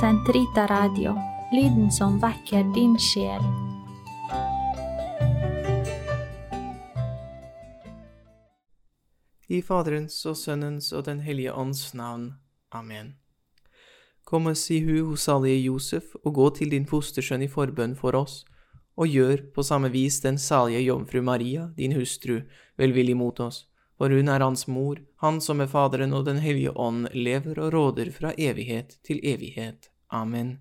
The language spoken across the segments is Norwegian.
Sentrita Radio, lyden som vekker din sjel. I Faderens og Sønnens og Den hellige ånds navn. Amen. Kom og si hu hos salige Josef, og gå til din fostersønn i forbønn for oss, og gjør på samme vis den salige jomfru Maria, din hustru, velvillig mot oss, for hun er hans mor, han som med Faderen og Den hellige ånd lever og råder fra evighet til evighet. Amen.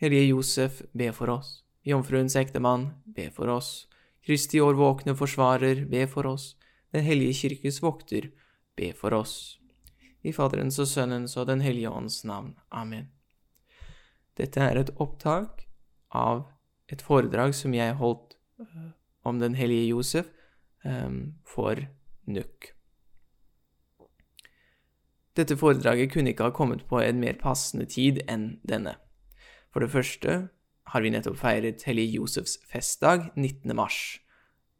Hellige Josef, be for oss. Jomfruens ektemann, be for oss. Kristi årvåkne forsvarer, be for oss. Den hellige kirkes vokter, be for oss. I Faderens og Sønnens og Den hellige ånds navn. Amen. Dette er et opptak av et foredrag som jeg holdt uh, om Den hellige Josef um, for NUK. Dette foredraget kunne ikke ha kommet på en mer passende tid enn denne. For det første har vi nettopp feiret Hellige Josefs festdag 19. mars.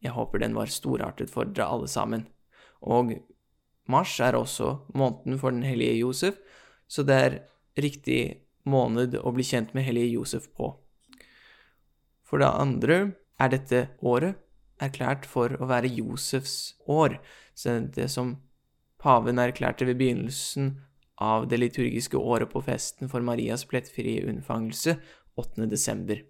Jeg håper den var storartet for dere alle sammen. Og mars er også måneden for den hellige Josef, så det er riktig måned å bli kjent med hellige Josef på. For det andre er dette året erklært for å være Josefs år, så det som paven erklærte ved begynnelsen av det liturgiske året på festen for Marias plettfrie unnfangelse 8. desember.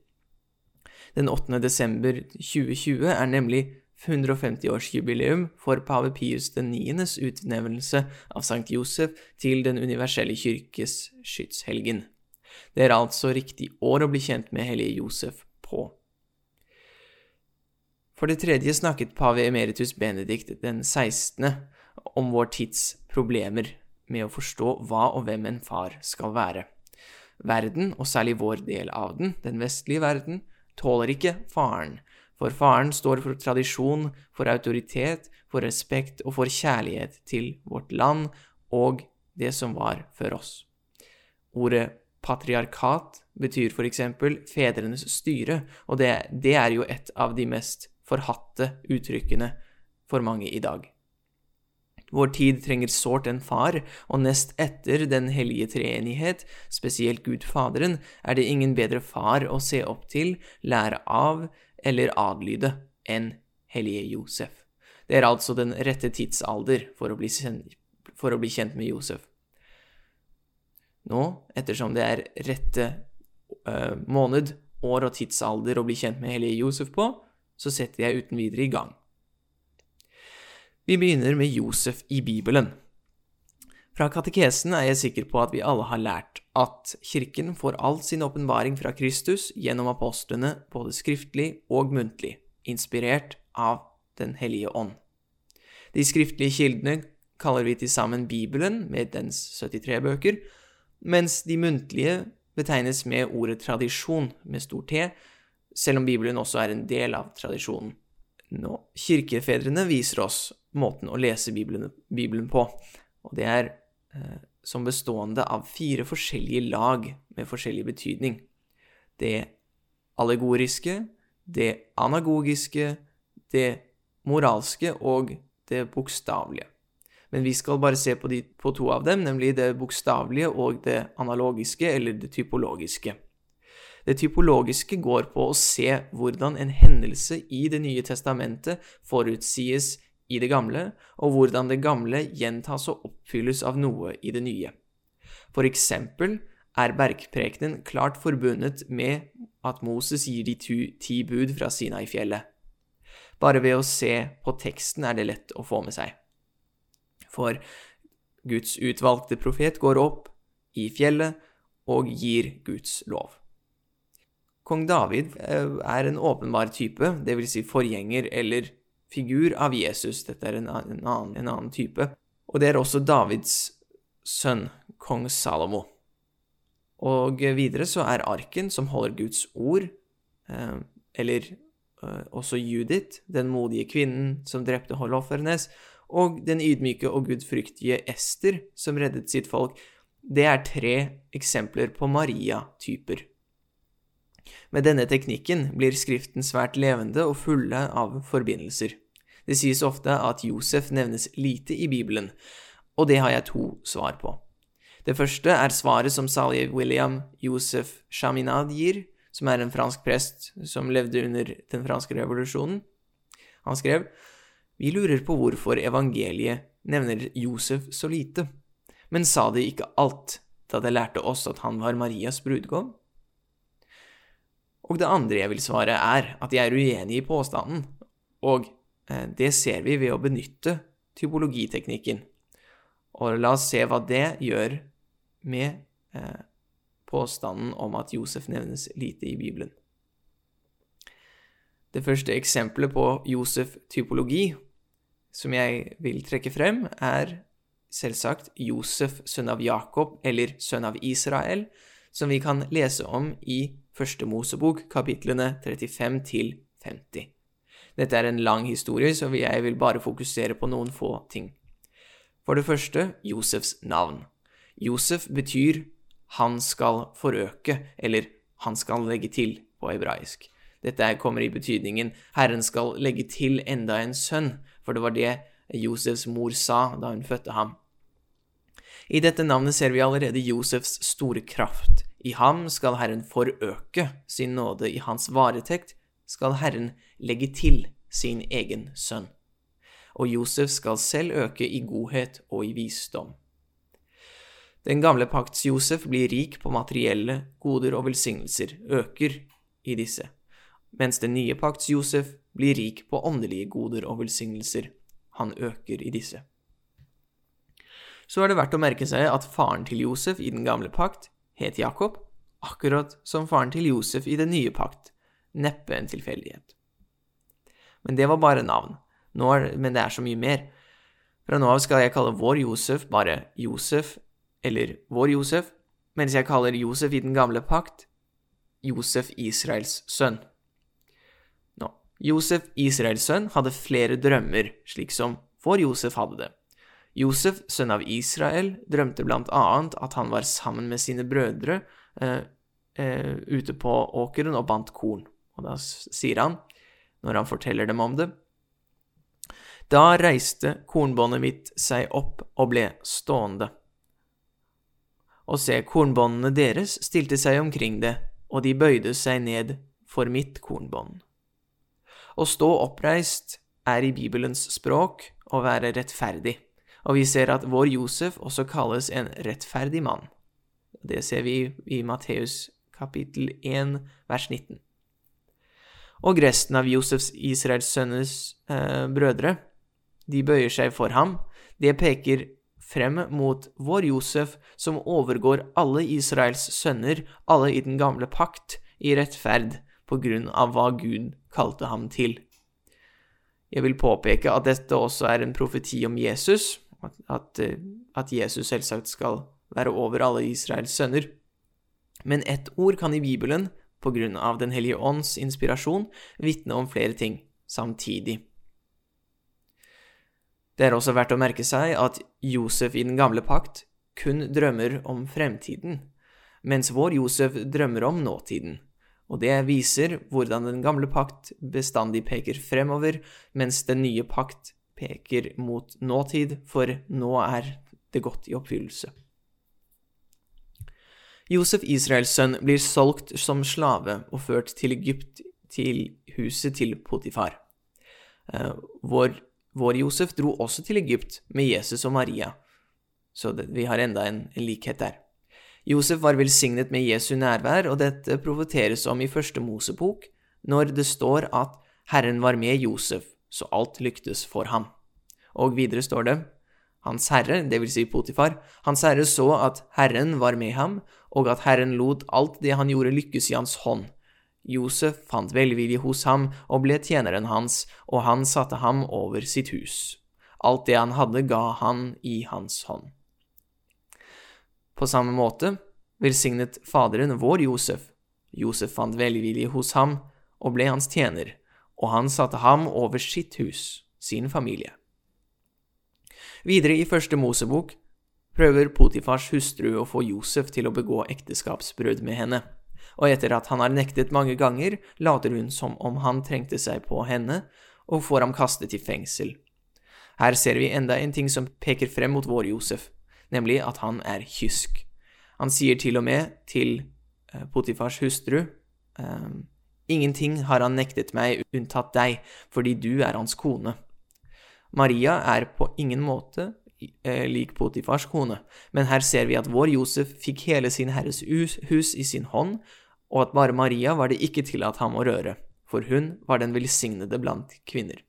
Den 8. desember 2020 er nemlig 150-årsjubileum for pave Pius 9.s utnevnelse av Sankt Josef til Den universelle kirkes skytshelgen. Det er altså riktig år å bli kjent med hellige Josef på. For det tredje snakket pave emeritus Benedikt den 16. om vår tids problemer med å forstå hva og hvem en far skal være. Verden, og særlig vår del av den, den vestlige verden, tåler ikke faren, for faren står for tradisjon, for autoritet, for respekt og for kjærlighet til vårt land og det som var før oss. Ordet patriarkat betyr for eksempel fedrenes styre, og det, det er jo et av de mest forhatte uttrykkene for mange i dag. Vår tid trenger sårt en far, og nest etter Den hellige treenighet, spesielt Gud Faderen, er det ingen bedre far å se opp til, lære av eller adlyde enn hellige Josef. Det er altså den rette tidsalder for å bli, for å bli kjent med Josef. Nå, ettersom det er rette uh, måned, år og tidsalder å bli kjent med hellige Josef på, så setter jeg uten videre i gang. Vi begynner med Josef i Bibelen. Fra katekesen er jeg sikker på at vi alle har lært at Kirken får all sin åpenbaring fra Kristus gjennom apostlene, både skriftlig og muntlig, inspirert av Den hellige ånd. De skriftlige kildene kaller vi til sammen Bibelen, med dens 73 bøker, mens de muntlige betegnes med ordet tradisjon, med stor T, selv om Bibelen også er en del av tradisjonen. Nå, kirkefedrene viser oss måten å lese Bibelen, Bibelen på, og det er eh, som bestående av fire forskjellige lag med forskjellig betydning. Det allegoriske, det anagogiske, det moralske og det bokstavelige. Men vi skal bare se på, de, på to av dem, nemlig det bokstavelige og det analogiske, eller det typologiske. Det typologiske går på å se hvordan en hendelse i Det nye testamentet forutsies i det gamle, og hvordan det gamle gjentas og oppfylles av noe i det nye. For eksempel er bergprekenen klart forbundet med at Moses gir de ti bud fra Sinai-fjellet. Bare ved å se på teksten er det lett å få med seg. For Guds utvalgte profet går opp i fjellet og gir Guds lov. Kong David eh, er en åpenbar type, dvs. Si forgjenger eller figur av Jesus. Dette er en annen, en annen type. Og det er også Davids sønn, kong Salomo. Og videre så er arken som holder Guds ord, eh, eller eh, også Judith, den modige kvinnen som drepte Holofernes, og den ydmyke og gudfryktige Ester som reddet sitt folk, det er tre eksempler på Maria-typer. Med denne teknikken blir Skriften svært levende og fulle av forbindelser. Det sies ofte at Josef nevnes lite i Bibelen, og det har jeg to svar på. Det første er svaret som salig William Josef Chaminade gir, som er en fransk prest som levde under den franske revolusjonen. Han skrev Vi lurer på hvorfor evangeliet nevner Josef så lite, men sa det ikke alt da det lærte oss at han var Marias brudgom? Og det andre jeg vil svare, er at jeg er uenig i påstanden, og eh, det ser vi ved å benytte typologiteknikken. Og la oss se hva det gjør med eh, påstanden om at Josef nevnes lite i Bibelen. Det første eksempelet på Josef-typologi som jeg vil trekke frem, er selvsagt Josef, sønn av Jakob, eller sønn av Israel, som vi kan lese om i Første Mosebok, kapitlene 35 til 50. Dette er en lang historie, så jeg vil bare fokusere på noen få ting. For det første Josefs navn. Josef betyr 'han skal forøke', eller 'han skal legge til' på hebraisk. Dette kommer i betydningen 'Herren skal legge til enda en sønn', for det var det Josefs mor sa da hun fødte ham. I dette navnet ser vi allerede Josefs store kraft. I ham skal Herren forøke sin nåde, i hans varetekt skal Herren legge til sin egen sønn. Og Josef skal selv øke i godhet og i visdom. Den gamle pakts Josef blir rik på materielle goder og velsignelser, øker i disse, mens den nye pakts Josef blir rik på åndelige goder og velsignelser, han øker i disse. Så er det verdt å merke seg at faren til Josef i den gamle pakt het Jakob, akkurat som faren til Josef i den nye pakt, neppe en tilfeldighet. Men det var bare navn, er, men det er så mye mer. Fra nå av skal jeg kalle vår Josef bare Josef eller vår Josef, mens jeg kaller Josef i den gamle pakt Josef Israels sønn. Nå, Josef Israels sønn hadde flere drømmer, slik som vår Josef hadde det. Josef, sønn av Israel, drømte blant annet at han var sammen med sine brødre eh, eh, ute på åkeren og bandt korn. Og da sier han, når han forteller dem om det, da reiste kornbåndet mitt seg opp og ble stående. Og se, kornbåndene deres stilte seg omkring det, og de bøyde seg ned for mitt kornbånd. Å stå oppreist er i Bibelens språk å være rettferdig, og vi ser at vår Josef også kalles en rettferdig mann. Det ser vi i Matteus kapittel 1 vers 19. Og resten av Josefs Israels sønnes eh, brødre, de bøyer seg for ham. Det peker frem mot vår Josef, som overgår alle Israels sønner, alle i den gamle pakt, i rettferd på grunn av hva Gud kalte ham til. Jeg vil påpeke at dette også er en profeti om Jesus, at, at, at Jesus selvsagt skal være over alle Israels sønner. Men ett ord kan i Bibelen, på grunn av Den hellige ånds inspirasjon, vitne om flere ting samtidig. Det er også verdt å merke seg at Josef i den gamle pakt kun drømmer om fremtiden, mens vår Josef drømmer om nåtiden. Og det viser hvordan den gamle pakt bestandig peker fremover, mens den nye pakt peker mot nåtid, for nå er det gått i oppfyllelse. Josef Israels sønn blir solgt som slave og ført til Egypt, til huset til Potifar. Eh, vår vår Josef dro også til Egypt med Jesus og Maria, så det, vi har enda en, likhet der. Josef var velsignet med Jesu nærvær, og dette profeteres om i første Mosebok, når det står at Herren var med Josef, så alt lyktes for ham. Og videre står det, Hans Herre, det vil si Potifar, Hans Herre så at Herren var med ham, og at Herren lot alt det han gjorde lykkes i hans hånd, Josef fant velvilje hos ham og ble tjeneren hans, og han satte ham over sitt hus. Alt det han hadde, ga han i hans hånd. På samme måte velsignet Faderen vår Josef. Josef fant velvilje hos ham og ble hans tjener, og han satte ham over sitt hus, sin familie. Videre i første Mosebok prøver Potifars hustru å få Josef til å begå ekteskapsbrudd med henne og etter at han har nektet mange ganger, later hun som om han trengte seg på henne, og får ham kastet i fengsel. Her ser vi enda en ting som peker frem mot vår Josef, nemlig at han er kysk. Han sier til og med til eh, Potifars hustru eh, Ingenting har han nektet meg unntatt deg, fordi du er hans kone. Maria er på ingen måte eh, lik Potifars kone, men her ser vi at vår Josef fikk hele sin herres hus i sin hånd, og at bare Maria var det ikke tillatt ham å røre, for hun var den velsignede blant kvinner.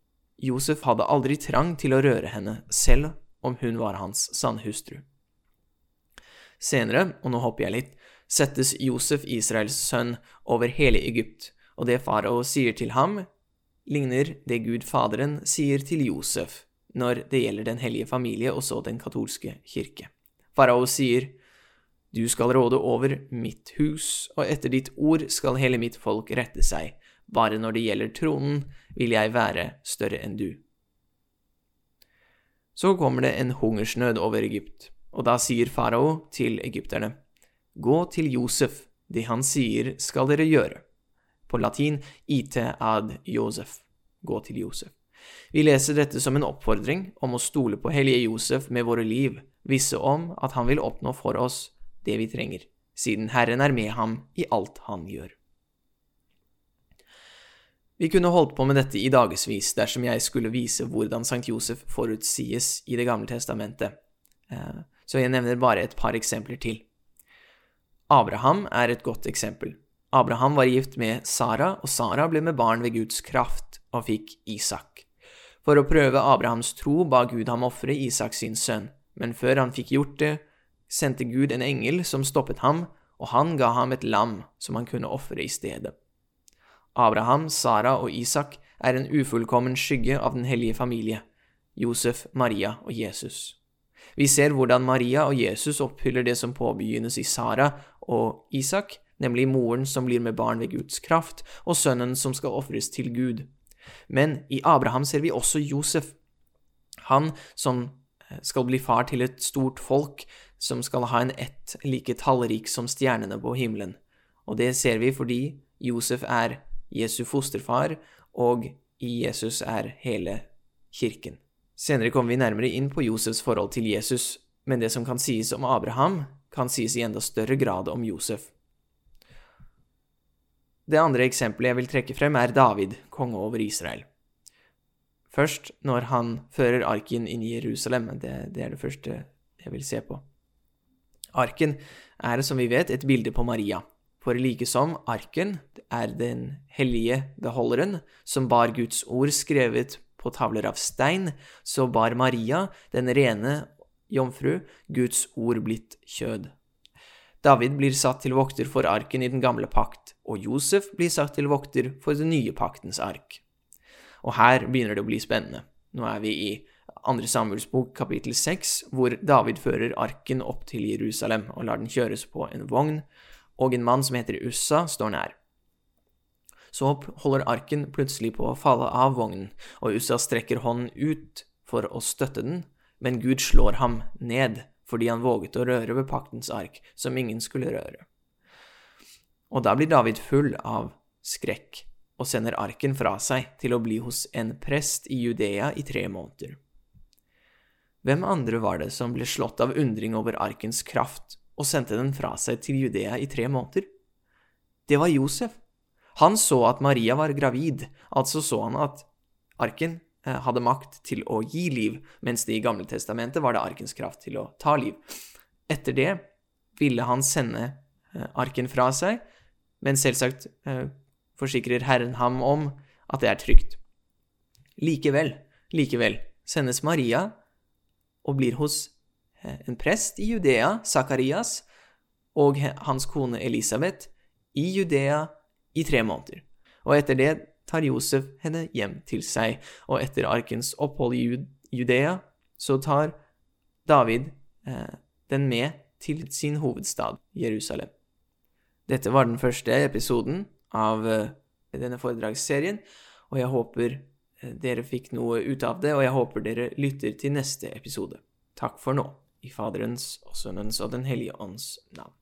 Josef hadde aldri trang til å røre henne, selv om hun var hans sanne hustru. Senere, og nå hopper jeg litt, settes Josef, Israels sønn, over hele Egypt, og det farao sier til ham, ligner det Gud Faderen sier til Josef når det gjelder Den hellige familie og så den katolske kirke. Farao sier, Du skal råde over mitt hus, og etter ditt ord skal hele mitt folk rette seg. Bare når det gjelder tronen, vil jeg være større enn du. Så kommer det en hungersnød over Egypt, og da sier farao til egypterne, Gå til Josef, det han sier skal dere gjøre. På latin IT ad Josef, gå til Josef. Vi leser dette som en oppfordring om å stole på hellige Josef med våre liv, visse om at han vil oppnå for oss det vi trenger, siden Herren er med ham i alt han gjør. Vi kunne holdt på med dette i dagevis dersom jeg skulle vise hvordan Sankt Josef forutsies i Det gamle testamentet, eh, så jeg nevner bare et par eksempler til. Abraham er et godt eksempel. Abraham var gift med Sara, og Sara ble med barn ved Guds kraft og fikk Isak. For å prøve Abrahams tro ba Gud ham ofre Isak sin sønn, men før han fikk gjort det, sendte Gud en engel som stoppet ham, og han ga ham et lam som han kunne ofre i stedet. Abraham, Sara og Isak er en ufullkommen skygge av den hellige familie, Josef, Maria og Jesus. Vi ser hvordan Maria og Jesus oppfyller det som påbegynnes i Sara og Isak, nemlig moren som blir med barn ved Guds kraft, og sønnen som skal ofres til Gud. Men i Abraham ser vi også Josef, han som eh, skal bli far til et stort folk, som skal ha en ett like tallrik som stjernene på himmelen. Og det ser vi fordi Josef er Jesu fosterfar, og i Jesus er hele kirken. Senere kommer vi nærmere inn på Josefs forhold til Jesus, men det som kan sies om Abraham, kan sies i enda større grad om Josef. Det andre eksempelet jeg vil trekke frem, er David, konge over Israel. Først når han fører arken inn i Jerusalem. Det, det er det første jeg vil se på. Arken er, som vi vet, et bilde på Maria. For like som arken er den hellige beholderen som bar Guds ord skrevet på tavler av stein, så bar Maria, den rene jomfru, Guds ord blitt kjød. David blir satt til vokter for arken i den gamle pakt, og Josef blir satt til vokter for den nye paktens ark. Og her begynner det å bli spennende. Nå er vi i andre Samuels bok kapittel seks, hvor David fører arken opp til Jerusalem og lar den kjøres på en vogn, og en mann som heter Ussa, står nær. Så holder arken plutselig på å falle av vognen, og Ussa strekker hånden ut for å støtte den, men Gud slår ham ned fordi han våget å røre ved paktens ark, som ingen skulle røre. Og da blir David full av skrekk og sender arken fra seg til å bli hos en prest i Judea i tre måneder. Hvem andre var det som ble slått av undring over arkens kraft og sendte den fra seg til Judea i tre måneder? Det var Josef. Han så at Maria var gravid, altså så han at arken hadde makt til å gi liv, mens det i Gamle testamentet var det arkens kraft til å ta liv. Etter det ville han sende eh, arken fra seg, men selvsagt eh, forsikrer Herren ham om at det er trygt. Likevel, likevel sendes Maria og blir hos en prest i Judea, Sakarias, og hans kone Elisabeth i Judea i tre måneder. Og etter det tar Josef henne hjem til seg, og etter arkens opphold i Judea så tar David eh, den med til sin hovedstad, Jerusalem. Dette var den første episoden av eh, denne foredragsserien, og jeg håper eh, dere fikk noe ut av det, og jeg håper dere lytter til neste episode. Takk for nå, i Faderens og Sønnens og Den hellige ånds navn.